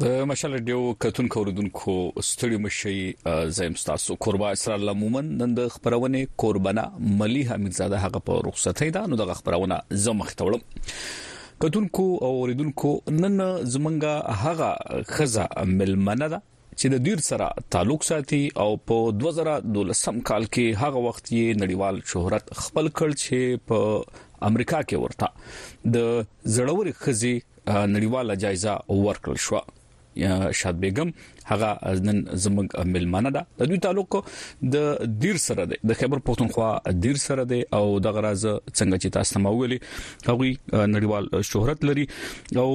مشال ډیو کتونکو اوردونکو ستړي مشي زم تاسو قربا اسرار لمومن نن د خبرونه قربانا ملي حمید زاده هغه په رخصتۍ ده نو د خبرونه زمخ تړم کتونکو او اوریدونکو نن زمونږه هغه خزه ملمنه ده چې د دیر سره تعلق ساتي او په 2012 کال کې هغه وخت یې نړیوال شهرت خپل کړ چې په امریکا کې ورته د زړوري خزي نړیواله جایزه ورکړل شو شاد بیگم هغه نن زموږ ملمانه ده د دوی تعلق د دیر سره ده د خیبر پښتونخوا دیر سره ده او د غراز څنګه چې تاسو ما ویلي هغه نړیوال شهرت لري او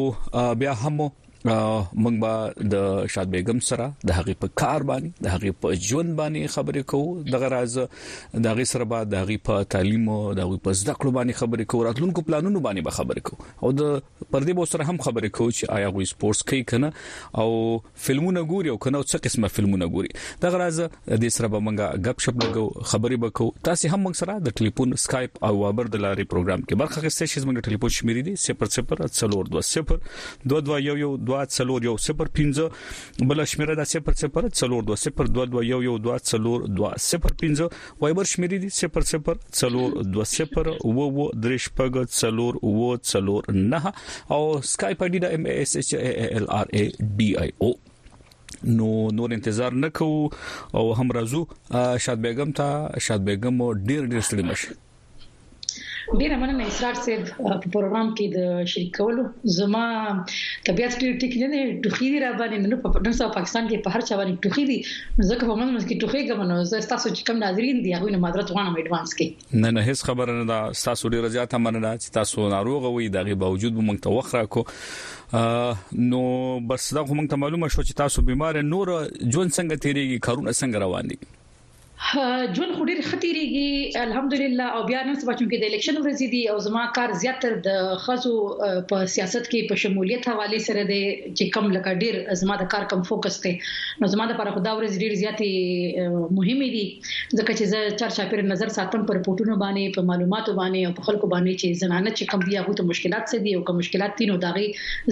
بیا هم موږ به د شاد بیگم سره د هغې په کار باندې د هغې په ژوند باندې خبرې کوو د غراز د هغې سره به د هغې په تعلیم او د هغې په زده کړو باندې خبرې کوو راتلونکو پلانونو باندې به خبرې کوو او د پر دې به سره هم خبرې کوو چې آیا غوي سپورتس کوي کنه او فلمونه ګوري او کنه څه قسمه فلمونه ګوري دا غراز د سره به منګه غب شپ لګو خبرې وکاو تاسو هم موږ سره د ټلیفون اسکایپ او وابر د لارې پروګرام کې برخه اخیستئ شئ موږ ټلیفون شمیرې دي 00222210 بل شمیره ده 00222210 وایبر شمیرې دي 004020234049 او سکایپ اډي د ام اس ایچ ای ال ار ای ډي آی او نو نور انتظار نکو او هم راځو شاد بیگم ته شاد بیگم ډیر ډیر ستړي مشه ډیره مننه اسرار صاحب په پروګرام کې د شریک کولو زما طبيعت ډیر ټیک نه دی ټوخی دی را باندې نو په نن سبا پاکستان کې په هر چا باندې ټوخی دی ځکه په منځ کې ټوخی کوم نو زه تاسو چې کوم ناظرین دی هغه نه معذرت غواړم ایڈوانس کې نه نه هیڅ خبره نه ده تاسو ډیر زیاته مننه چې تاسو ناروغ وي دغه باوجود به مونږ ته وخت راکو نو بس دا مونږ ته معلومه شو چې تاسو بیمار نور جون څنګه تیریږي کارونه څنګه روان دي ژوند خو ډیر ښه تیریږي الحمدالله او بیا نن سبا چې د الیکشن ورځې دي او زما کار زیات تر د خزو په سیاست کې په شمولیت حواله سره دی چې کم لکه ډیر زما د کار کم فوکس دی نو زما لپاره خدا ورځ ډیر زیات مهمه دي ځکه چې زه چر چاپیر نظر ساتم پر پورتونو باندې په معلوماتو باندې او په خلکو باندې چې زنانه چې کم دي هغه ته مشکلات څه دي او کوم مشکلات دي نو داغي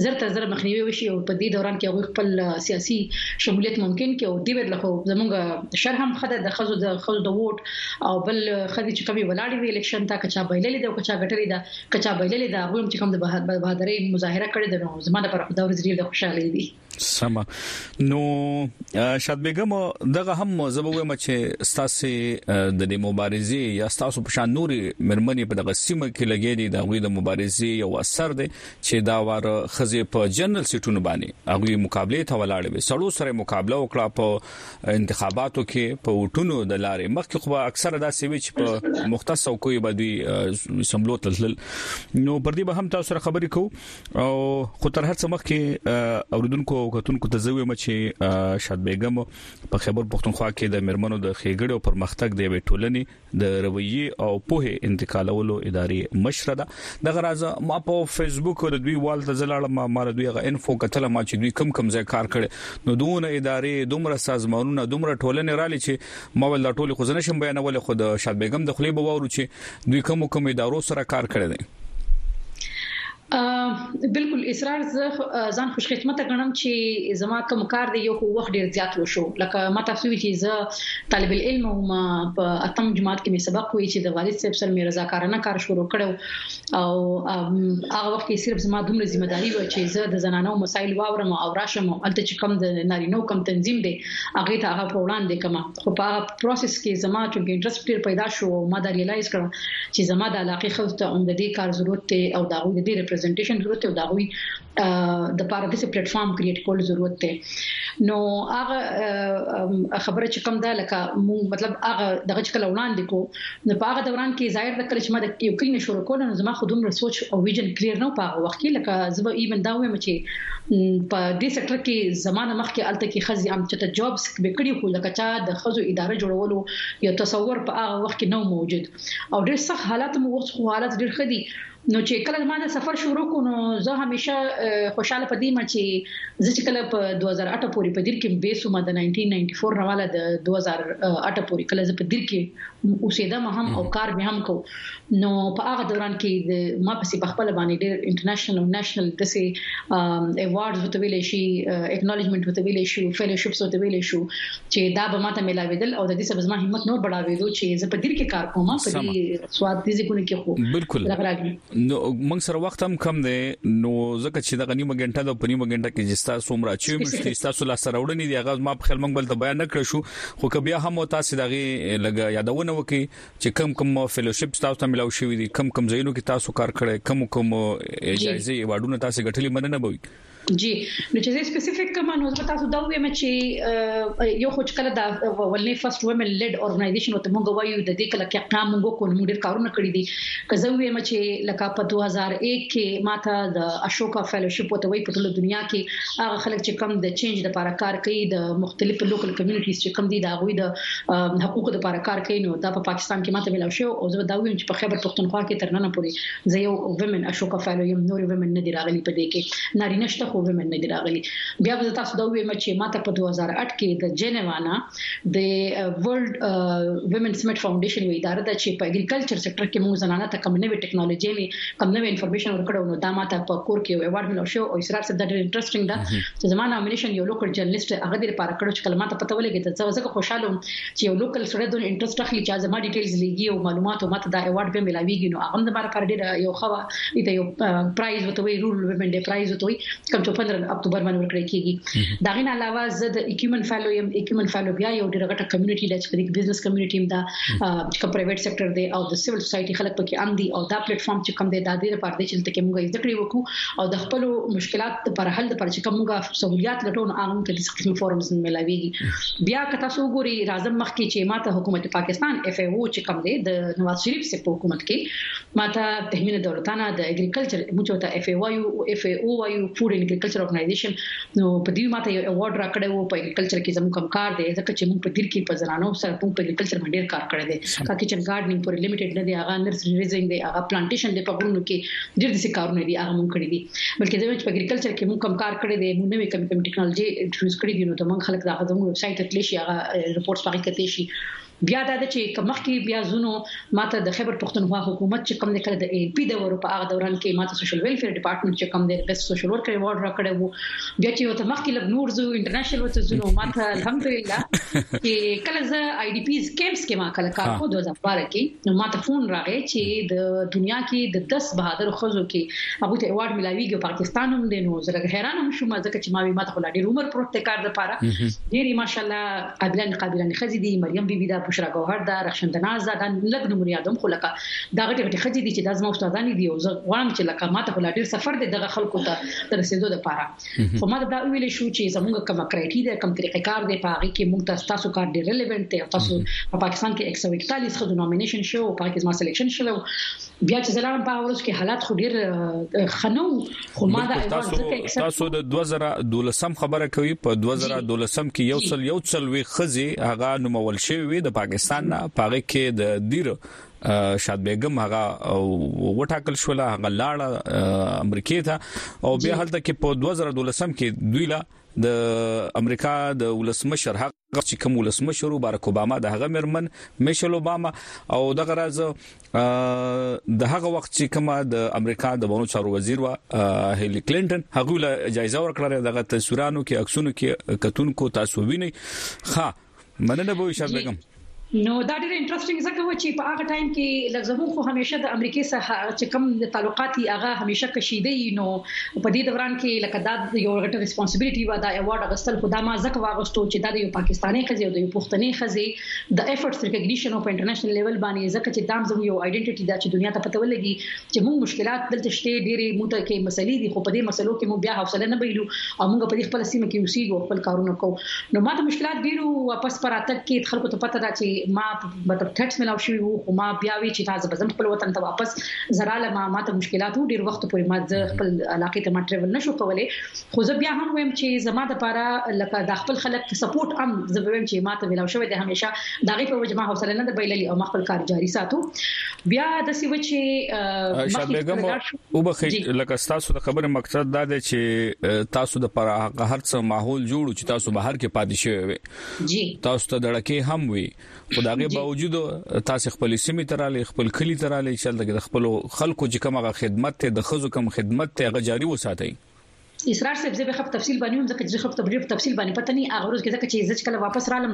زر تر زر مخنیوي وشي او په دې دوران کې هغه خپل سیاسي شمولیت ممکن کې او دې ورلخه زمونږ شر هم خده د خزو د خزو د ووټ او بل خدي چې کومي ولاړې وی الیکشن تا کچا بایللې دا کچا غټلې دا کچا بایللې دا غوم چې کوم د بهادرې مظاهره کړې ده نو زما د پر خدا ورځ ډیر د خوشاله دي سم نو شاد بیگم دغه هم زبوې مچې ستاسو د دې مبارزې یا ستاسو په شان نوري مرمنې په دغه سیمه کې لګې دي د غوي د مبارزې یو اثر دی چې دا وار خزه په جنرال سیټونو باندې هغه مقابله ته ولاړ وي سړو سره مقابله وکړه په انتخاباتو کې په وټونو د لارې مخکې خو اکثره دا سوي چې په مختص او کوی به دوی سملو تلل نو پر دې به هم تاسو سره خبرې کوو او خو تر هڅه مخکې اوریدونکو او کتونکو ته زوی مچ شاد بیگم په خبر پښتونخوا کې د مرمنو د خېګړې او پرمختګ دی وی ټولنې د رویه او پوهه انتقالولو ادارې مشره ده د غرازه ما په فیسبوک د دوی والته زلاړه ما مار دوی غ انفو کتل ما چې دوی کم کم ځای کار کړي نو دون ادارې دومره سازمانونه دومره ټولنې رالي چې ما ول ټول خو زنه شم بیانول خو د شاد بیگم د خلیب وورو چې دوی کم کم ادارو سره کار کړي دي بلکل اسرار زه ځان خوش قسمته ګڼم چې زما کوم کار دی یو خو وخت ډیر زیات وشو لکه ما تاسو وی چې زه طالب العلم او ما په اتم جماعت کې مې سبق وی چې د والد صاحب سره مې رضاکارانه کار شروع کړو او هغه وخت کې صرف زما دومره ذمہ داری و چې زه د زنانو مسایل واورم او راشم الته چې کوم د نارینه کم تنظیم دی هغه ته هغه په وړاندې کما خو په هغه پروسس کې زما چې انټرست ډیر پیدا شو او ما دا ریلایز کړ چې زما د علاقې خلک ته هم د دې کار ضرورت دی او دا غوي د دې ریپرزینټیشن ضرورت دی او دا غوي د پاره د سي پلیټ فارم کریټ کول ضرورت دی نو هغه خبره چې کوم دا لکه مو مطلب هغه دغه چې کله وړاندې کو نو په هغه دوران کې ظاهر د کله چې ما د یو کلینې شروع کول نو زما خودم سوچ او ویژن کلیر نه په هغه وخت کې لکه زه به ایون دا وایم چې په دې سکټر کې زمانه مخکې الته کې خزي هم چې ته جابس به کړی خو لکه چا د خزو اداره جوړولو یو تصور په هغه وخت کې نو موجود او ډېر سخت حالات مو وخت خو حالات ډېر خدي نو چې کله ما د سفر شروع کو نو زه همیشه خوشاله پدې ما چې زه چې کله په 2008 پورې په دیر کې به سوم د 1994 راواله د 2008 پورې کله زه په دیر کې اوسېدم هم او کار به هم کو نو په هغه دوران کې د ما پسې په خپل باندې ډېر انټرنیشنل او نېشنل د سي ایوارډز وته ویل شي اګنالجمنت وته ویل شي فیلوشپس وته ویل شي چې دا به ماته ملاویدل او د دې سبب ما همت نور بڑاوېدو چې زه په دې کې کار کوم په دې سواد دي ځکونه کې خو بالکل نو موږ سره وخت هم کم دی نو ځکه چې دا غنیمه غنټه د پنیمه غنټه کې جستا سومرا چې مشتي تاسو لا سره وړنې دی غاز ما په خلمنګ بل ته بیان نکړ شو خو که بیا هم تاسو دغه لګ یادونه وکي چې کوم کوم فیلوشپ تاسو ته ملاو شوی دي کوم کوم ځایونو کې تاسو کار کړی کوم کوم جایزې ایوارډونه تاسو ګټلې مننه به وي جی نو چې زه سپیسیفیک کوم نو زه تاسو دا وایم چې یو خو چې کله دا ولنې فرست وومن لیډ اورګنایزیشن وته موږ وایو د دې کله کې قام موږ کو موږ ډیر کارونه کړی دي که زه وایم چې لکه په 2001 کې ماته د اشوکا فیلوشپ وته وای په ټول دنیا کې هغه خلک چې کم د چینج لپاره کار کوي د مختلفو لوکل کمیونټیز چې کم دي دا غوي د حقوقو لپاره کار کوي نو دا په پاکستان کې ماته ملاو شو او زه دا ویم چې په خیبر پښتونخوا کې تر نن پورې زه یو ومن اشوکا فالو یم نور ومن نه دی راغلی په دې کې نارینه شته خو ومن نه دی راغلی بیا به تاسو دا ویم چې ماته په 2008 کې د جنیوانا د ورلد ومن سمټ فاونډیشن وی اداره ده چې په اګریکلچر سېکټر کې موږ زنانه ته کوم نوې ټکنالوژي نه کوم نوې انفارمیشن ورکړو نو دا ماته په کور کې یو ایوارډ ملو شو او اسراف صاحب دا ډېر انټرېسټینګ ده چې زما نامینیشن یو لوکل جرنالیست هغه دې لپاره کړو چې کله ماته پته ولګي ته زه زکه خوشاله وم چې یو لوکل سره د انټرست اخلي چې زما ډیټیلز لګي او معلومات او ماته دا ایوارډ به ملاويږي نو هغه زما لپاره ډیر یو خوا دې یو پرایز وته وی رول ویمن ډې پرایز وته وی کوم چې 15 اکتوبر باندې ورکړی کیږي دا غین علاوه زه د اکیومن فالو یم اکیومن فالو بیا یو ډیر غټه کمیونټي لچ کړي بزنس کمیونټي هم دا چې کوم پرایویټ سېکټر دی او د سیول سوسايټي خلک پکې ام دي او دا پلیټ فارم چې کوم دی دا دې لپاره چې تل کې موږ زده کړې وکړو او د خپل مشکلات د پر حل لپاره چې کومه سہولیات لټون هغه موږ ته د قسم فورمز نه ملاويږي بیا که تاسو وګورئ راځم مخکې چې ماته حکومت پاکستان اف ای او چې کوم دی د نواز شریف سره په حکومت کې ماته تهمینه دولتانه د اګریکلچر موږ ته اف ای وایو او اف ای او وایو فود اینډ اګریکلچر اورګنایزیشن نو په دې ماته یو ایوارډ راکړی وو په اګریکلچر کې زموږ کم کار دی ځکه چې موږ په دیر کې په زنانو سره په اګریکلچر باندې ډیر کار کړی دی کاکي چې ګارډنینګ پورې لیمیټډ نه دی هغه نرسري ریزینګ دی هغه پلانټیشن دی په غرونو کې ډیر د سکارونه دي هغه مونږ کړی دي بلکې زموږ په اګریکلچر کې موږ کم کار کړی دی موږ نوې کم کم ټیکنالوژي انټروډوس کړې دي نو ته موږ خلک دا غوډه موږ ویب سټ ته تللی شي هغه رپورټس پاکي کتلی شي بیا دا چې کمخ کې بیا زونو ماته د خیبر پښتونخوا حکومت چې کم نه کړ د ای پی د ورو په هغه دوران کې ماته سوشل ویلفیر ډپارټمنټ چې کم د بیسټ سوشل ورکر ایوارډ راکړی وو بیا چې وته مخ کې لګ نور زو انټرنیشنل وته زونو ماته الحمدلله چې کله زه آی ډی پیز کیمپس کې ما کله کار کو 2012 کې نو ماته فون راغی چې د دنیا کې د 10 بهادر خزو کې هغه ته ایوارډ ملاویږي پاکستان هم دی نو زه لږ حیران هم شوم ځکه چې ما وی ماته خلا ډیر عمر پروت دی کار لپاره ډیری ماشاالله عادلان قابلان خزي دي مریم بي بي دا بشرا ګوهر دا رخشند ناز دا لږ نمونه یادوم خو لکه دا غټي غټي خزي دي چې د زما استادان دي او زه غواړم چې لکه ماته خلا ډیر سفر دی دغه خلکو ته تر رسیدو لپاره خو ماته دا ویل شو چې زموږ کوم کرایټی ده کوم طریقې کار دی په هغه کې موږ تاسو تاسو کار ډیر ریلیونټ دی تاسو په پاکستان کې 141 خو نومینیشن شو او پاکستان زما سلیکشن شو بیا چې زلارم په اورس کې حالات خو ډیر خنو خو ما دا تاسو تاسو د 2012 خبره کوي په 2012 کې یو څل یو څل وی خزي هغه نومول شوی د پاکستان نه پاره کې د دیر شاد بیگم هغه وټاکل شو لا هغه لاړه امریکای ته او بیا هلته کې په 2012 کې دوی لا د امریکا د ولسمشر حق چې کوم ولسمشر بارک اوباما د هغه مرمن میشل اوباما او د غراز د هغه وخت چې کوم د امریکا د بونو چارو وزیر و هیلی کلینټن هغه له جایزه ورکړه دغه تصویرانو کې عکسونو کې کتونکو تاسو ویني ښه مننه بو شاه بیگم نو دا ډېر انټرېسټینګ ځکه و چې په هغه ټایم کې لکه زموږ خو همیشه د امریکای سره چې کوم د تعلقات یې هغه همیشه کشیده یې نو په دې دوران کې لکه دا یو غټه ریسپانسیبিলিټي و دا ایوارډ اغستل خدا ما ځکه واغستو چې دا د یو پاکستاني خزي او د یو پښتني خزي د ایفورټس ریکګنیشن او په انټرنیشنل لیول باندې ځکه چې دا زموږ یو ائیډنټټي دا چې دنیا ته پته ولګي چې موږ مشکلات دلته شته ډېرې موږ ته کې مسلې دي خو په دې مسلو کې موږ بیا حوصله نه بایلو او موږ په دې خپل سیمه کې اوسېږو خپل کارونه کوو نو ماته مشکلات ډېرو واپس پر اتک کې خلکو ته پته ده چې ما مطلب ټیکس ملاو شوی وو خو ما بیا وی چې تاسو بزم خپل وطن ته واپس زراله ما ماته مشکلات ډېر وخت پورې ما خپل علاقې ته ما ټریول نشو کولای خو زه بیا هم وایم چې زما د پاره لکه د خپل خلک سپورټ هم زه وایم چې ماته ویلاو شوې ده همیشه دا غي په وجه ما حوصله نه د بایللی او ما خپل کار جاری ساتو بیا د سی و چې شابېګم او بخې جی. لکه تاسو د خبرې مقصد دا دی چې تاسو د پر هغه هرڅ ماحول جوړو چې تاسو بهر کې پاتې شوی وي تاسو ته دړکه هم وي خو دا غي باوجود تاسو خپل سیمه تراله خپل کلی تراله چې دغه خپل خلکو چې کومه خدمت ته د خزو کم خدمت ته غ جاری وساتئ اسرار صاحب زه به خپ تفصیل باندې هم ځکه چې خپ ته ډېر تفصیل باندې پته نه هغه ورځ کې ځکه چې زه کله واپس رالم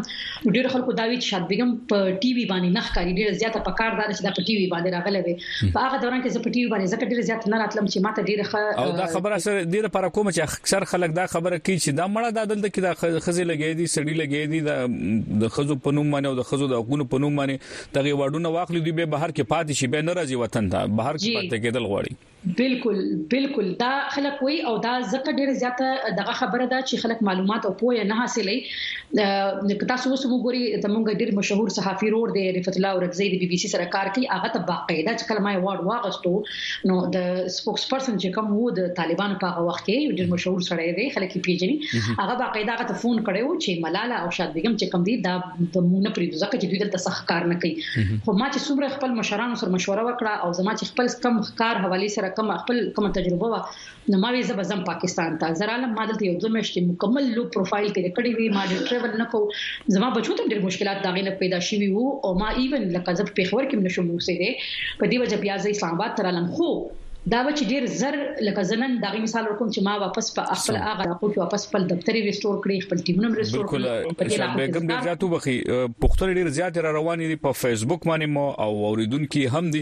ډېر خلکو دا وی چې شاد بیگم په ټي وي باندې نخ کاری ډېر زیاته پکار دار چې دا په ټي وي باندې راغله وي په هغه دوران کې زه په ټي وي باندې ځکه ډېر زیات نه راتلم چې ماته ډېر ښه او دا خبره سره ډېر پر کوم چې اکثر خلک دا خبره کوي چې دا مړه د دلته کې د خزې لګې دي سړی لګې دي د د خزو پنوم باندې او د خزو د حقوقو پنوم باندې دغه واډونه واخلي دوی به بهر کې پاتې شي به ناراضي وطن ته بهر کې پاتې کېدل غواړي بالکل بالکل دا خلک وای او دا زکه ډیره زیاته دغه خبره ده چې خلک معلومات او پوهه نه حاصلې نو تاسو اوس وګورئ زمونږ ډیر مشهور صحافي رور دی رفعت الله اورکزی دی بي بي سي سره کار کوي هغه ته باقاعده چې کلمه وارد واغستو نو د سپوکس پرسن چې کوم وو د طالبانو په هغه وخت کې ډېر مشهور سړی دی خلک یې پیژني هغه باقاعده هغه ته فون کړو چې ملاله او شاد بیگم چې کوم دي دا د مونږ نه پریدو ځکه چې دوی دلته سخت کار نه کوي خو ما چې څومره خپل مشرانو سره مشوره وکړه او زما چې خپل کم کار حواله سره کم خپل کوم تجربه و نو ما وی زه به زم پاکستان ته زه رالم ما دلته یو دوه میاشتې مکمل لو پروفایل تیر کړی وی ما ډیر ټریول نه کو زما بچو ته ډیر مشکلات داغې نه پیدا شوی وو او ما ایون لکه زه په پیښور کې نشم اوسېدې په دې وجه بیا زه اسلام آباد ته رالم خو دا به چې ډیر زر لکه زنن دغه مثال ورکوم چې ما واپس په خپل هغه راپور کې واپس خپل دفتر ریسټور کړی خپل ټیمونه ریسټور کړی په دې لاګو کوم ډیر زیات وبخي پښتون ډیر زیات را روان دي په فیسبوک باندې مو او اوریدونکو هم دي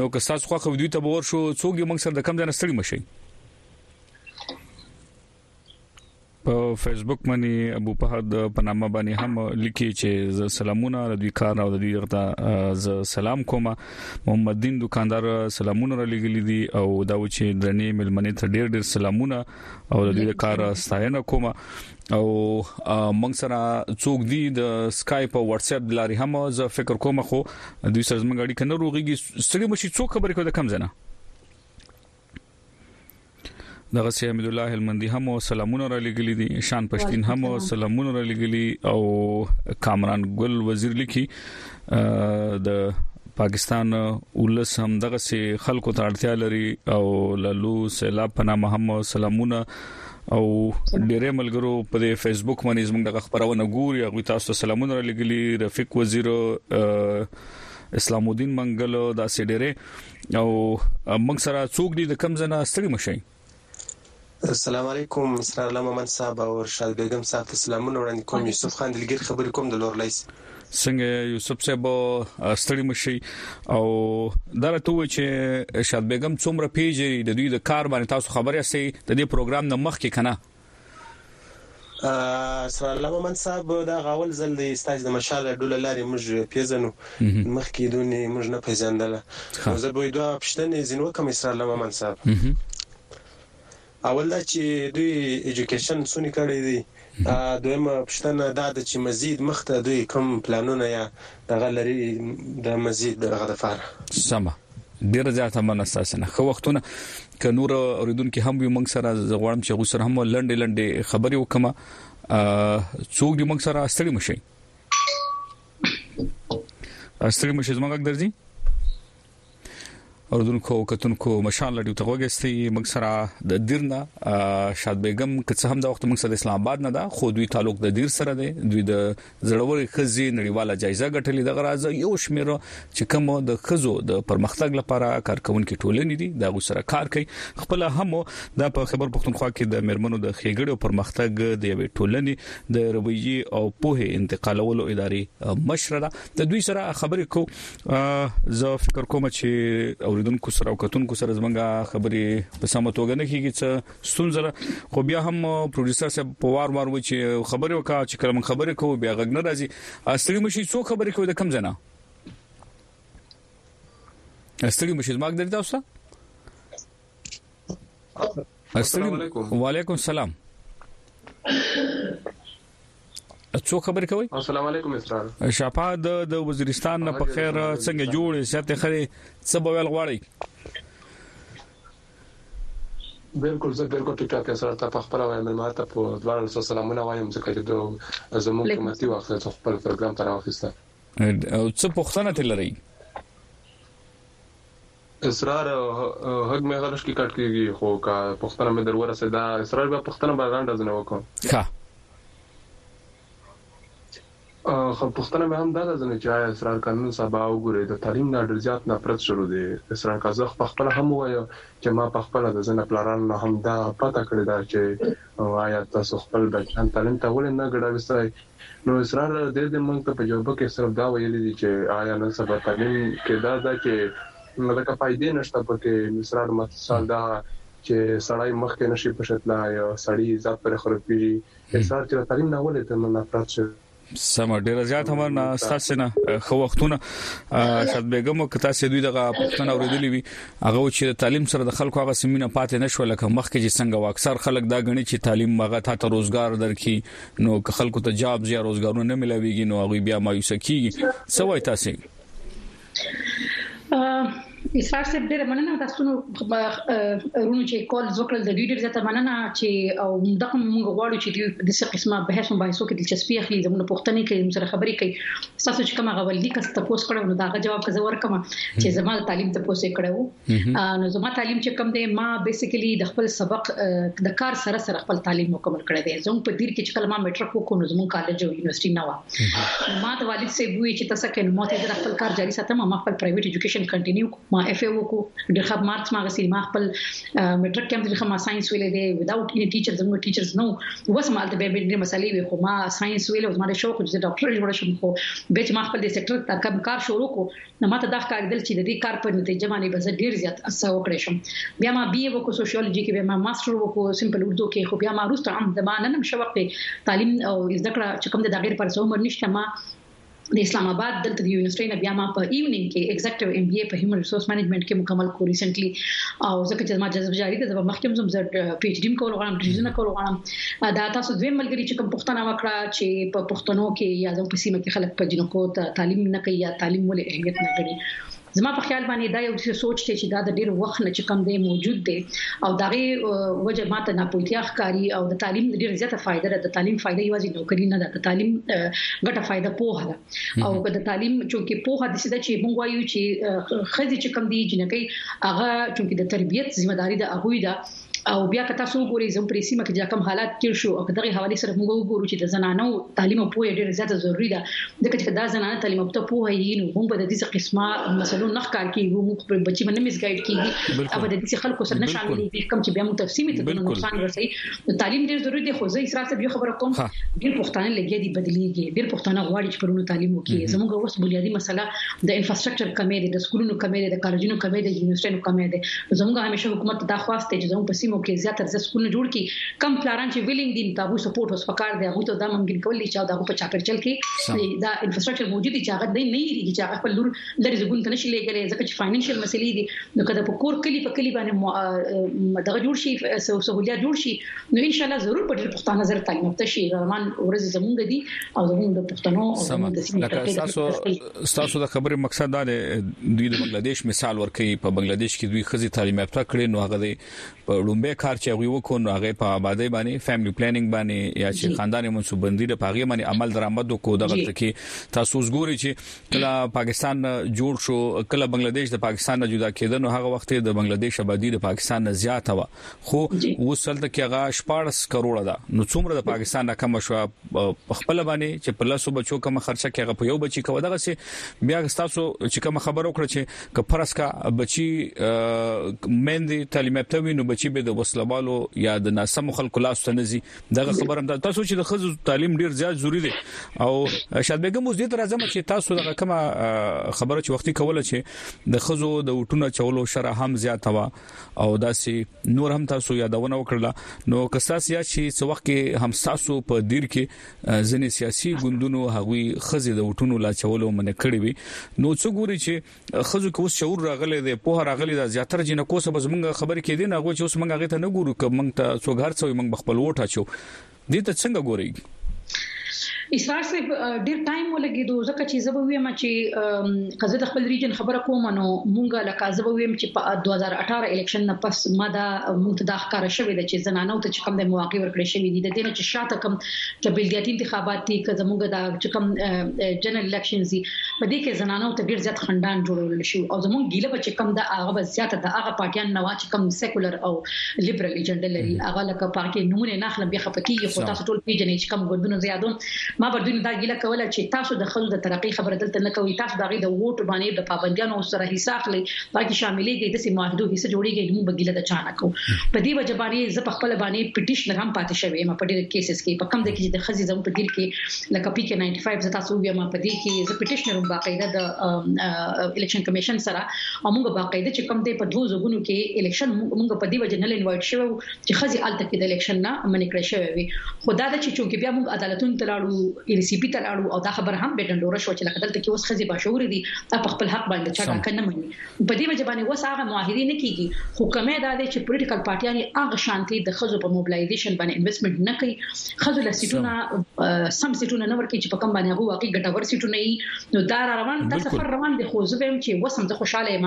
نو که تاسو خو خو دوی ته باور شو څوګي موږ سره د کم ځای نه ستړي مشي په فیسبوک باندې ابو فهد په نامه باندې هم لیکي چې ز سلامونه د دوی کار او د دوی غته ز سلام کوم محمد دین دکاندار سلامونه را لګلې دي او دا و چې درنې ملمنې ته ډېر ډېر سلامونه او د دوی کار ستاینه کوم او موږ سره څوک دی د اسکایپ او واتس اپ لاري هم زه فکر کوم خو دوی سره زموږ اړیکه نه روغيږي سړي مشي څوک خبرې کوي د کم زنه دغه سي حمید الله هلمندي هم سلامونه را لګلي دي شان پښتين هم سلامونه را لګلي او کامران ګل وزیر لیکي د پاکستان ولس هم دغه سي خلکو ته اړتیا لري او لالو سیلاب پنامه هم سلامونه او ډیره ملګرو په فیسبوک باندې زموږ د خبرونه ګوري او تاسو ته سلامونه را لګلی رفیق وزیر اسلام الدین منګل دا سیډره او موږ سره څوک دي د کم زنه ستړي مشي السلام علیکم اسرار الله محمد صاحب او ارشاد بیگم صاحب ته سلامونه وړاندې کوم یوسف خان دلګیر خبرې کوم د لورلایس څنګه یوسف صاحب ستړي مشي او دا راته و چې شاد بیگم څومره پیژې د دوی د کار باندې تاسو خبرې سي د دې پروګرام نه مخ کې کنه سره الله محمد صاحب دا غاول زل دی ستاسو د مشال راډیو لارې موږ پیژنو مخکې دونې موږ نه پیژندل زه به دوه پښتنې زینو کوم سره الله محمد صاحب اول دا چی دوی ایجوکیشن څونی کړی دی دویمه پوښتنه دا ده چی مزید مخته دوی کوم پلانونه یا دغه لری د مزید دغه لپاره. سمه ډیره زیاته مننه ستاسو نه ښه وختونه که نور اوریدونکي هم وي موږ سره زه غواړم چې هغوی سره هم لنډې لنډې خبرې وکم څوک دې موږ سره ستړي مشي ستړي مشي زموږ غږ درځي اوردونکو کتونکو مشال لډیو ته وګستي موږ سره د دیرنا شاد بیگم که څه هم د وخت موږ سره اسلام آباد نه ده خو دوی تعلق د دیر سره دی دوی د زړوري خزي نړیواله جایزه ګټلې د غراز یو شمیر چې کوم د خزو د پرمختګ لپاره کارکونکو ټولنې دي دا غو سره کار کوي خپل هم د خبر پښتونخوا کې د مرمنو د خېګړو پرمختګ د یوې ټولنې د رویي او پوهه انتقالولو ادارې مشره ده د دوی سره خبرې کو زه فکر کوم چې اوریدونکو سره او کتونکو سره زمونږه خبرې په سم توګه نه کیږي چې ستونزره خو بیا هم پروډوسر صاحب په وار وار و چې خبرې وکا چې کلم خبرې کوو بیا غږ نه راځي اصلي مشي څو خبرې کوي د کم زنه اصلي مشي زماګ درته تاسو السلام علیکم وعلیکم السلام څو خبر کوي السلام علیکم اسرار شپه د د وزیرستان نه په خیر څنګه جوړ سیاته خره څه بویل غواړي بالکل زه بالکل ټیک ټاک سره ته په خپل وایم ما ته په دواړو سره سلامونه وایم ځکه چې د زموږ قیمتي وخت ته خپل پروګرام تر واخیسته او څه پوښتنه تل لري اسرار غږ مې غلش کې کټ کیږي خو کا پښتنه مې در ورسېدا اسرار بیا پښتنه به غانډه زنه وکم ښه خو پښتنه مې هم دا ده ځنه چې آیا اسرار قانون سبا وګوري د تعلیم نه ډیر زیات نفرت شروع دی اسرار کازخ په خپل هم وایو چې ما په خپل د ځنه پلاران نه هم دا پته کړی دا چې آیا تاسو خپل بچان تعلیم ته ولې نه ګډاوي سره نو اسرار دې دې مونږ ته په جوبه کې صرف دا ویلي دي چې آیا نن سبا تعلیم کې دا ده چې لکه فایدې نشته په کې اسرار مثال دا چې سړی مخ کې نشي پښتلا یا سړی عزت پر خرابېږي اسرار چې تعلیم نه ولې ته نفرت شي سم ډیر زیات هم نه تاسو نه خو وختونه شاد بیگم که تاسو دوی دغه پښتنه اوریدلې وي هغه چې تعلیم سره د خلکو هغه سیمینه پاتې نشو لکه مخکې چې څنګه واکثر خلک دا غني چې تعلیم مغه ته روزګار درکې نو که خلکو ته جابز یا روزګارونه نه ملاويږي نو هغه بیا مایوسه کیږي څه وای تاسو اسرار صاحب ډیره مننه تاسو نو رونو چې کال وکړل د ډیډر زته مننه چې او دغه موږ غواړو چې د څه قسمه بحث او بحثو کې دلچسپي اخلي زموږ پښتني کې موږ سره خبرې کوي تاسو چې کومه غوړلې کس تاسو کړو نو دا غوښتنه کړو چې زموږ تعلیم ته پوسې کړو نو زما تعلیم چې کوم دی ما بیسیکلی د خپل سبق د کار سره سره خپل تعلیم مکمل کړی دی زموږ په دیر کې چې کله ما میټرک وکړو نو زموږ کالج او یونیورسيټي نه و ما د والد سه وی چې تاسو کې نو ماته د خپل کار جاري ساتم ما خپل پرایویټ ایجوکیشن کنټینیو ما اف ای وکړو د خب مارچ ما غسیل ما خپل میټرک کې هم ما ساينس ویلې دی وداوت ان ټیچر زموږ ټیچرز نو وس مال ته به ډېر مسالې وي خو ما ساينس ویلې او زما د شوق چې ډاکټر جوړ شم خو به چې ما خپل د سېکټر تکم کار شروع کو نو ماته دا ښکارېدل چې د دې کار په نتیجه باندې به زه ډیر زیات څه وکړای شم بیا ما بي وکړو سوشیولوژي کې بیا ما ماستر وکړو سمپل اردو کې خو بیا ما روسته هم زما نن هم شوق دی تعلیم او زده کړه چې کوم د غیر پر څو عمر نشته ما د اسلام آباد دلته د یونیورسيټي نه بیا ما په ایوننګ کې ایگزیکټیو ایم بي اي په هیومن ریسورس مینجمنټ کې مکمل کو ریسنټلی او ځکه چې ما جذب جاری ده زما مخکې هم زم پی ایچ ډی کول غواړم ډیزاین کول غواړم دا تاسو دوی ملګری چې کوم پښتنه وکړه چې په پښتنو کې یا زموږ په سیمه کې خلک په جنکو ته تعلیم نه کوي یا تعلیم ولې اهمیت نه کوي زما په خیال باندې دا یو څه سوچ دی چې دا د ډیر وخت نه چې کم دی موجود دی او دا غي وجه ماته نه پوهیتیا ښکاری او د تعلیم ډیر زیاته فائدہ ده د تعلیم فائدہ یوازې نوکری نه ده د تعلیم ګټه فائدہ پوه ده او د تعلیم چونکی پوه د سده چې موږ وایو چې خځې چې کم دی جنکې هغه چونکی د تربيت ځمېداري د هغه ده او بیا که تاسو وګورئ زموږ په سیمه کې چې کوم حالات تیر شو او په دغه حواله سره موږ وګورو چې د زنانو تعلیم او پوهه ډیره زیاته ضروری ده ځکه چې دا زنانه تعلیم او پوهه یې نو موږ به د دې قسمه مسلو نخ کار کوي موږ خپل بچی باندې مس ګایډ کیږي او د دې خلکو سره نه شامل دي کوم چې بیا موږ تفصیل ته د نقصان رسي تعلیم ډیر ضروری دی خو زه اسراف ته یو خبره کوم ډیر پښتانه لګیا دي بدلیږي ډیر پښتانه غواړي چې پرونو تعلیم وکړي زموږ اوس بنیادی مسله د انفراستراکچر کمی دی د سکولونو کمی دی د کالجونو کمی دی د یونیورسيټو کمی دی زموږ همیشه حکومت ته دا خواست دی چې زموږ په سیمو کې زیات ارزه سکولونه جوړ کړي کم پلاران چې ویلینګ دي دا غو سپورټ اوس پکار دی غو ته دا ممکن کول دي چې دا غو په چاپیرچل کې دا انفراستراکچر موجود دي چې هغه نه لري چې هغه خپل لور لري زګون ته نشي لګلې ځکه چې فاینانشل مسلې دي نو کله په کور کلی په کلی باندې دغه جوړ شي سہولیات جوړ شي نو ان شاء الله ضرور په ډېر پښتانه زر تعلیم ته شي روان ورځ زمونږ دي او زمونږ د پښتنو او زمونږ د سیمې ستاسو د خبرې مقصد دا دی دوی د بنگلاديش مثال ورکړي په بنگلاديش کې دوی خزي تعلیم یافته کړي نو هغه دی په لومبه کار چې غوي وکړو نو هغه په آبادی باندې فیملی پلانینګ باندې یا چې خاندان منصوبندی د پاغي باندې عمل درآمد کو دغه تکي تاسو وګورئ چې کله پاکستان جوړ شو کله بنگلاديش د پاکستان نه جدا کېدنو هغه وخت د بنگلاديش آبادی د پاکستان نه زیات و خو اوس هلته کې هغه 14 کروڑه ده نو څومره د پاکستان رقم شو خپل باندې چې په لاسو بچو کوم خرچه کې هغه په یو بچي کوي دغه سي بیا تاسو چې کوم خبرو کړ چې ک فرض کا بچي مندي تعلیم یافته وي نو بچي به د وسلوالو یا د ناسم خلکو لاس ته نزي دغه خبره هم تاسو چې د خزو تعلیم ډیر زیات ضروری دی او شاد بیگم اوس دې تر ازمه چې تاسو دغه کوم خبره چې وختي کوله چې د خزو د وټونه چولو شرح هم زیات وا او داسې نور هم تاسو یادونه وکړه نو که تاسو یا چې څو وخت کې هم تاسو په دیر کې ځنې سیاسي ګوندونو هغوی خزې د وټونو لا چولو منې کړې وي نو څو ګوري چې خزو کې اوس شعور راغلي دی په هر راغلي دا زیاتره جنکو سبز مونږ خبرې کې دي نه غو چې اوس مونږ هغه ته نه ګورو کوم ته څو غر څو مونږ خپل وټا چو دې ته څنګه ګورئ؟ اسرار صاحب ډیر ټایم ولګیدو ځکه چې زه به ویم چې قزه د خپل ریجن خبره کوم نو مونږه لکه زه به ویم چې په 2018 الیکشن نه پس ما دا مونږ دا ښکار شوې ده چې زنانو ته چې کوم د مواقع ورکړې شوې دي د دې نه چې شاته کوم قبيلتي انتخابات دي که زمونږ دا چې کوم جنرال الیکشن دي په دې کې زنانو ته ډیر زیات خندان جوړول شي او زمونږ ګيله بچ کم دا هغه زیات د هغه پارټیان نواز کم سیکولر او لیبرل ایجنډا لري هغه لکه پاکي نمونه نه خلم بیا خپکی خو تاسو ټول پیژنې چې کم ګوندونه زیادو ما پر دوی دا ګیله کوله چې تاسو د خلکو د ترقی خبره دلته نه کوي تاسو دا غي د ووټ باندې د پابندیانو سره حصہ اخلي پاکي شاملېږي د سیمه محدود حصہ جوړیږي نو بګیله د چانه کو په دې وجه باندې ز په خپل باندې پټیشنر هم پاتې شوی ما په ډېر کیسز کې په کم د کې د خزي زم په ګیر کې لکه پی کې 95 زتا سو بیا ما په دې کې ز پټیشنر هم باقاعده د الیکشن کمیشن سره او موږ باقاعده چې کوم دی په دوه زګونو کې الیکشن موږ په دې وجه نه لینوایټ شوو چې خزي الته کې د الیکشن نه منې کړې شوې وي خو دا د چې چونکې بیا موږ عدالتونو ته لاړو ای سی پی ته لاړو او دا خبره هم به ډنډوره شو چې لکه دلته کې اوس خزي باشعور دي په خپل حق باندې چا ډاکه نه مني په دې وجه باندې وسه هغه معاهده نه کیږي خو کمه دا ده چې پولیټیکل پارټیان هغه شانتي د خزو په موبلایزیشن باندې انویسټمنټ نه کوي خزو له سیټونه سم سیټونه نه ورکړي چې په کوم باندې هغه واقعي ګټور سیټونه یې نو دا را روان دا سفر روان دي خو زه به هم چې وسم زه خوشاله یم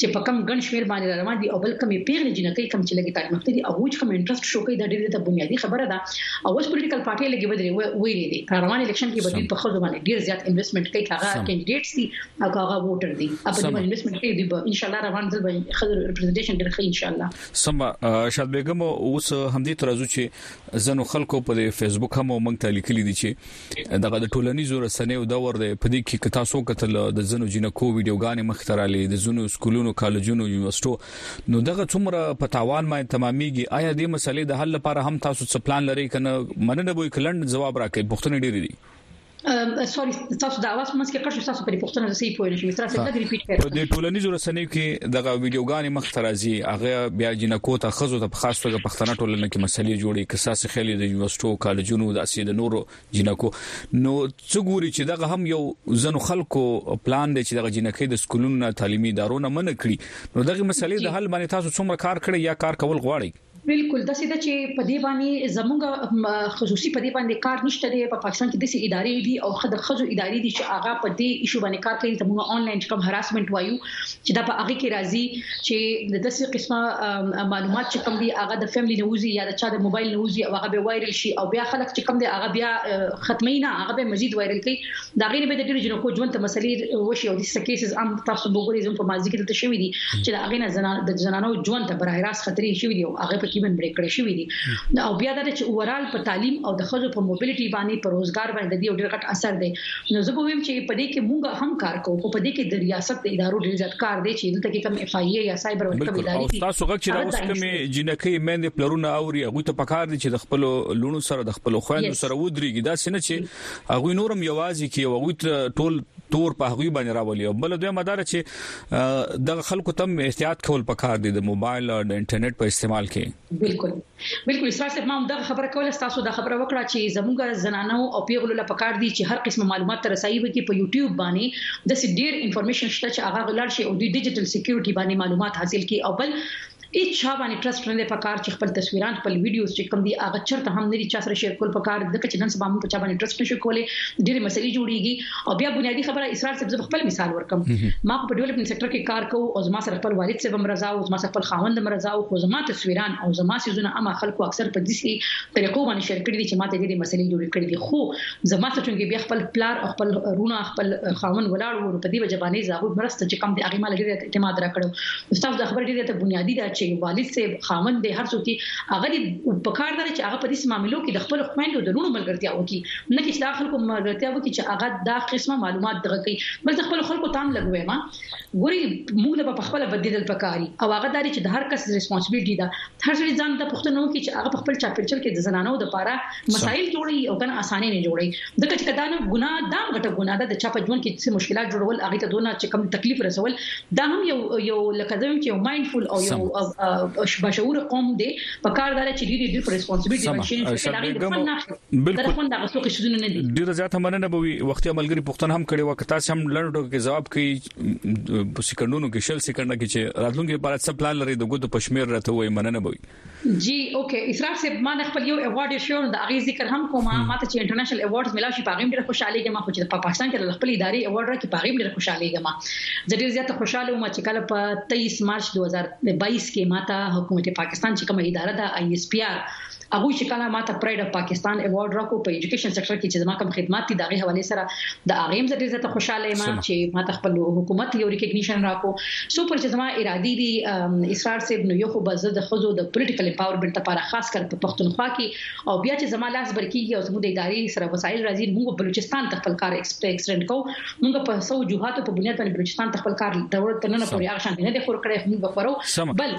چې په کم ګڼ شمیر باندې را روان دي او بل کمې پیغلې جنکې کم چې لګي تعلیم ته دي او چې کوم انټرست شو کوي دا ډیره ته بنیادی خبره ده او اوس پولیټیکل پارټي لګي بدري ویلي دي را روان الیکشن کې بدوی په خود باندې ډیر زیات انویسټمنټ کوي هغه کینډیډیټس دي او هغه ووټر دي په دې باندې انویسټمنټ کوي دی ان شاء الله روان ځل به خبر ریپرزنټیشن ډیر ښه ان شاء الله سم شاد بیگم اوس همدې ترازو چې زنو خلکو په فیسبوک هم مونږ ته لیکلي دي چې دغه د ټولنیزو رسنیو دور دی په دې کې که تاسو کتل د زنو جنکو ویډیوګانې مخ ته رالې د زنو سکولونو کالجونو یونیورسيټو نو دغه څومره په تاوان باندې تمامېږي آیا دې مسلې د حل لپاره هم تاسو څه پلان لرئ کنه مننه به کلند جواب راکړئ پښتنې ډېری دي سوري تاسو دا واس مونږ کې قرش تاسو په پښتنه د صحیح پوهې نشم تاسو ته ریپیټ کړئ په دې ټولنیزو رسنیو کې دغه ویډیوګانې مخ ترازی هغه بیا جنکو ته خزو ته خاص توګه پښتنه ټولنه کې مسلې جوړي کساس خلی د یونیورسټو کالجونو داسې د نورو جنکو نو څه ګوري چې دغه هم یو زنو خلکو پلان دی چې دغه جنکې د سکولونو تعلیمي ادارو نه منع کړي نو دغه مسلې د حل باندې تاسو څومره کار کړی یا کار کول غواړي بالکل د سیده چې په دې باندې زمونږ خصوصي په دې باندې کار نشته دی په پاکستان کې د سي ادارې دي او خد خزو ادارې دي چې هغه په دې ایشو باندې کار کوي زمونږ انلاین کوم هراسمنت وایو چې دا په هغه کې راځي چې د داسې قسمه معلومات چې کوم دي هغه د فیملی نوزي یا د چا د موبایل نوزي او هغه به وایرل شي او بیا خلک چې کوم دي هغه بیا ختمي نه هغه به مزید وایرل کوي دا غیر به د ډیرو جنو کو ژوند ته مسلې وشي او د سکیسز عام تاسو وګورئ زموږ په مازی کې دلته شوې دي چې دا غینه زنا د زنانو ژوند ته بره راست خطرې شوې دي او هغه په کې باندې کړې شوې دي او بیا دا چې اورال په تعلیم او د خځو په موبایل ټي باندې په روزګار باندې د دې ډېر غټ اثر دی نو زه به ویم چې په دې کې موږ هم کار کوو خو په دې کې د ریاست د ادارو ډیر زیات کار دی چې دلته کې کوم اف آی ای یا سایبر ورکه ادارې دي او تاسو غږ چې دا اوس کومې جنکې مېندې پلرونه اوري هغه ته پکار دي چې د خپل لونو سره د خپل خويندو سره ودرېږي دا سینه چې هغه نورم یوازې کې هغه ټول تور په هغه باندې راولي او بل دوی مدار چې د خلکو تم احتیاط کول پکار دي د موبایل او د انټرنیټ په استعمال کې بالکل بلکل اسرار صاحب ما هم دغه خبره کوله ستاسو دا خبره وکړه چې زموږ زنانو او پیغلو له پکار دي چې هر قسم معلومات ته رسایي وکړي په یوټیوب باندې د سي ډیر انفارمیشن شته چې هغه غلار شي او دوی ډیجیټل سکیورټي باندې معلومات حاصل کړي او بل هیڅ چا باندې ټرست نه دی پکار چې خپل تصویران خپل ویډیوز چې کوم دي هغه چرته هم نه دي چا سره شیر کول پکار ځکه چې نن سبا موږ په چا باندې ټرست نشو کولای ډېر مسلې جوړيږي او بیا بنیادی خبره اسرار صاحب زه خپل مثال ورکم ما په ډیولپمنټ سېکټر کې کار کوو او زما سره خپل والد صاحب مرزا او زما سره خپل خاوند مرزا او خو زما تصویران او زما سيزونه اما خلکو اکثر په دې طریقو باندې شیر کړی دي چې ما ته دې مسلې جوړې کړې دي خو زما څه چې بیا خپل پلار او خپل رونه خپل خاوند ولاړ وو په دې وجه باندې زاغو مرسته چې کم دي هغه مال ډېر اعتماد راکړو استاد د خبر ډېر ته بنیادی دا چې والد صاحب خاوند دې هر څوک هغه په کار دي چې هغه په دې معاملو کې د خپل خويندو د رونو ملګرتیا وکړي نه کې چې دا خلکو ملګرتیا وکړي چې هغه دا قسمه معلومات دغه کوي بس د خپل خلکو تام لګوي ما ګوري موږ له په خپل بدیدل پکاري او هغه داري چې د هر کس ریسپانسیبিলিټي ده هر ځل ځان ته پښتنه وکړي چې هغه خپل چاپیرچل کې د زنانو د پاره مسایل جوړي او کنه اسانه نه جوړي ځکه چې کدانه ګناه دا غټه ګناه ده د چا په ژوند کې څه مشکلات جوړول هغه ته دونه چې کم تکلیف رسول دا هم یو یو لکه زم چې مایندفول او یو بشعور قوم دی په کار دار چې دوی د ریسپانسیبিলিټي ماشين چې دا غي بالکل دا خوند هغه څوک شیدونه نه دي ډیر زیات مننه به وي وختي عملګری پښتنه هم کړي وخت تاسو هم لړډو کې جواب کوي په سکندونو کې شل سکند کې چې راتلونکي لپاره څه پلان لري د ګوتو پښمیر راته وي مننه به وي جی اوکې اسراف صاحب ما د خپل یو ایوارډ شو د اغي ذکر هم کوم ما ته چې انټرنیشنل ایوارډز ملا شي پاغیم ډیر خوشاله یم خو چې په پاکستان کې خپل اداري ایوارډ راکې پاغیم ډیر خوشاله یم زه ډیر زیات خوشاله وم چې کله په 23 مارچ 2022 کې ما ته حکومت پاکستان چې کومه اداره ده آی اس پی آر هغوی چې کله ماته پرایډ اف پاکستان ایوارډ راکو په ایجوکیشن سېکټر کې چې زما کوم خدمات دي دغه حواله سره د اغیم زه ډیر زیات خوشاله یم چې ماته خپل حکومت یو ریکګنیشن راکو سو پر چې زما ارادي دي اسرار صاحب نو یو خو بزه د خزو د پولیټیکل امپاورمنت لپاره خاص کر په پښتونخوا کې او بیا چې زما لاس برکیږي او زموږ د ادارې سره وسایل راځي موږ بلوچستان ته خپل کار ایکسټند کوو موږ په سو جوهاتو په بنیاد باندې بلوچستان ته خپل کار د ورته نه پورې هغه شان نه د خور کړې موږ خورو بل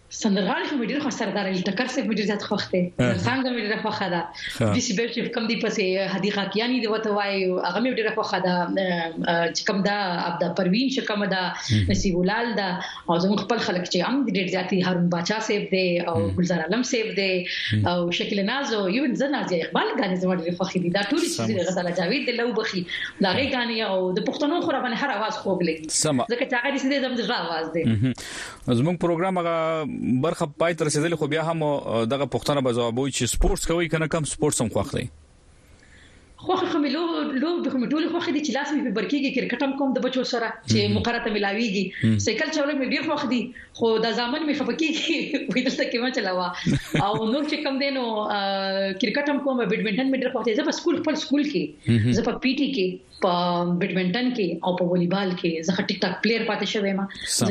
سندرغاړي خو ډیر خو سردار علي ټکر صاحب ډیر زیات خوښ دی څنګه مې ډیر خوښه ده د سی بیل چې کم دی پسې هدي خاکیانی دی وته وای هغه مې ډیر خوښه ده چې کم دا عبد پروین چې کم ده نسی ولال ده او زموږ خپل خلک چې هم ډیر زیات هارون بچا صاحب دی او ګلزار عالم صاحب دی او شکل ناز او یو ځنا دی اقبال غانې زموږ ډیر خوښ دي دا ټول چې غزل جاوید دی لو بخي دا غي غانې او د پښتنو خو باندې هر आवाज خوګ لګي ځکه چې هغه دې زموږ د اواز دی زموږ پروګرام هغه برخه پای تر رسیدل خو بیا هم دغه پښتنه به جوابوي چې سپورتس کوي کنه کم سپورتس هم خوښ دی خوخه خمه لو لو د کوم ډول خوخه دي چې لاس مې په برکیږي کرکټ هم کوم د بچو سره چې مقرره ته ملاويږي سایکل چول مې ډیر خوخ دي خو د ځامن مې خپکیږي وې دلته کې ما چلاوا او نور چې کم دینو کرکټ هم کوم بیډمنټن مې ډیر خوخ دي زه په سکول خپل سکول کې زه په پی ټی کې په بیډمنټن کې او په والیبال کې زه ټیک ټاک پلیئر پاتې شوم ما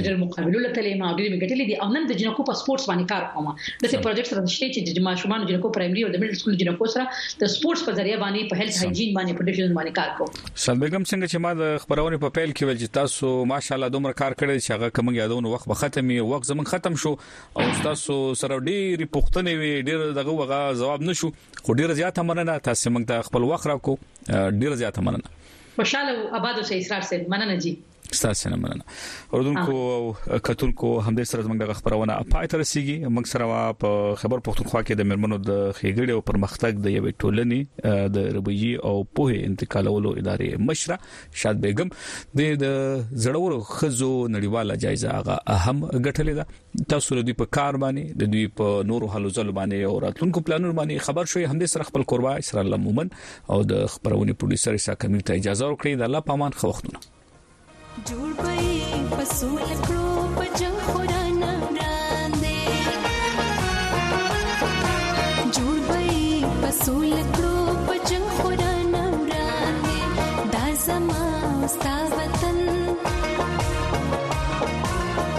زه مقابلو لته لیم او ډېر مګټلې دي او نن د جنکو په سپورتس باندې کار کوم د څه پروجیکټ سره نشته چې د ماشومان جنکو پرایمري او د میډل سکول جنکو سره د سپورتس په ذریعہ باندې په هیلث هایجین باندې په ډیشن باندې کار کوم سلبګم څنګه چې ما د خبرونه په پیل کې ویل چې تاسو ماشاالله دومره کار کړی چې هغه کوم یادونه وخت به ختمي وخت زمون ختم شو او تاسو سره ډېری پښتنې وي ډېر دغه وغه جواب نشو خو ډیر زیات مننه تاسو موږ ته خپل وخت راکو ډیر زیات مننه خوشاله او آباد اوسئ اسرار صاحب مننه جی ستاسو نه مننه اوردونکو او کتونکو همدې سره زموږ د خبرونه پای ته رسیدي موږ سره په خبر پښتونخوا کې د مرمنو د خېګړې او پرمختګ د یوې ټولنې د ربيي او پوهه انتقالولو ادارې مشره شاد بیگم د زړورو خزو نړیواله جایزه هغه اهم ګټلې ده تاسو د دوی په کار باندې د دوی په نورو هلو ځلو باندې او راتلونکو پلانونو باندې خبر شوي هم د سره خپل کوربه اسرائیل مومن او د خبرونه پروډوسر اسحاق امیر ته اجازه ورکړي د الله پامان خو وختونه جوړ به فصول کړو په جنگ قران وران دي جوړ به فصول کړو په جنگ قران وران دي دا زما استاد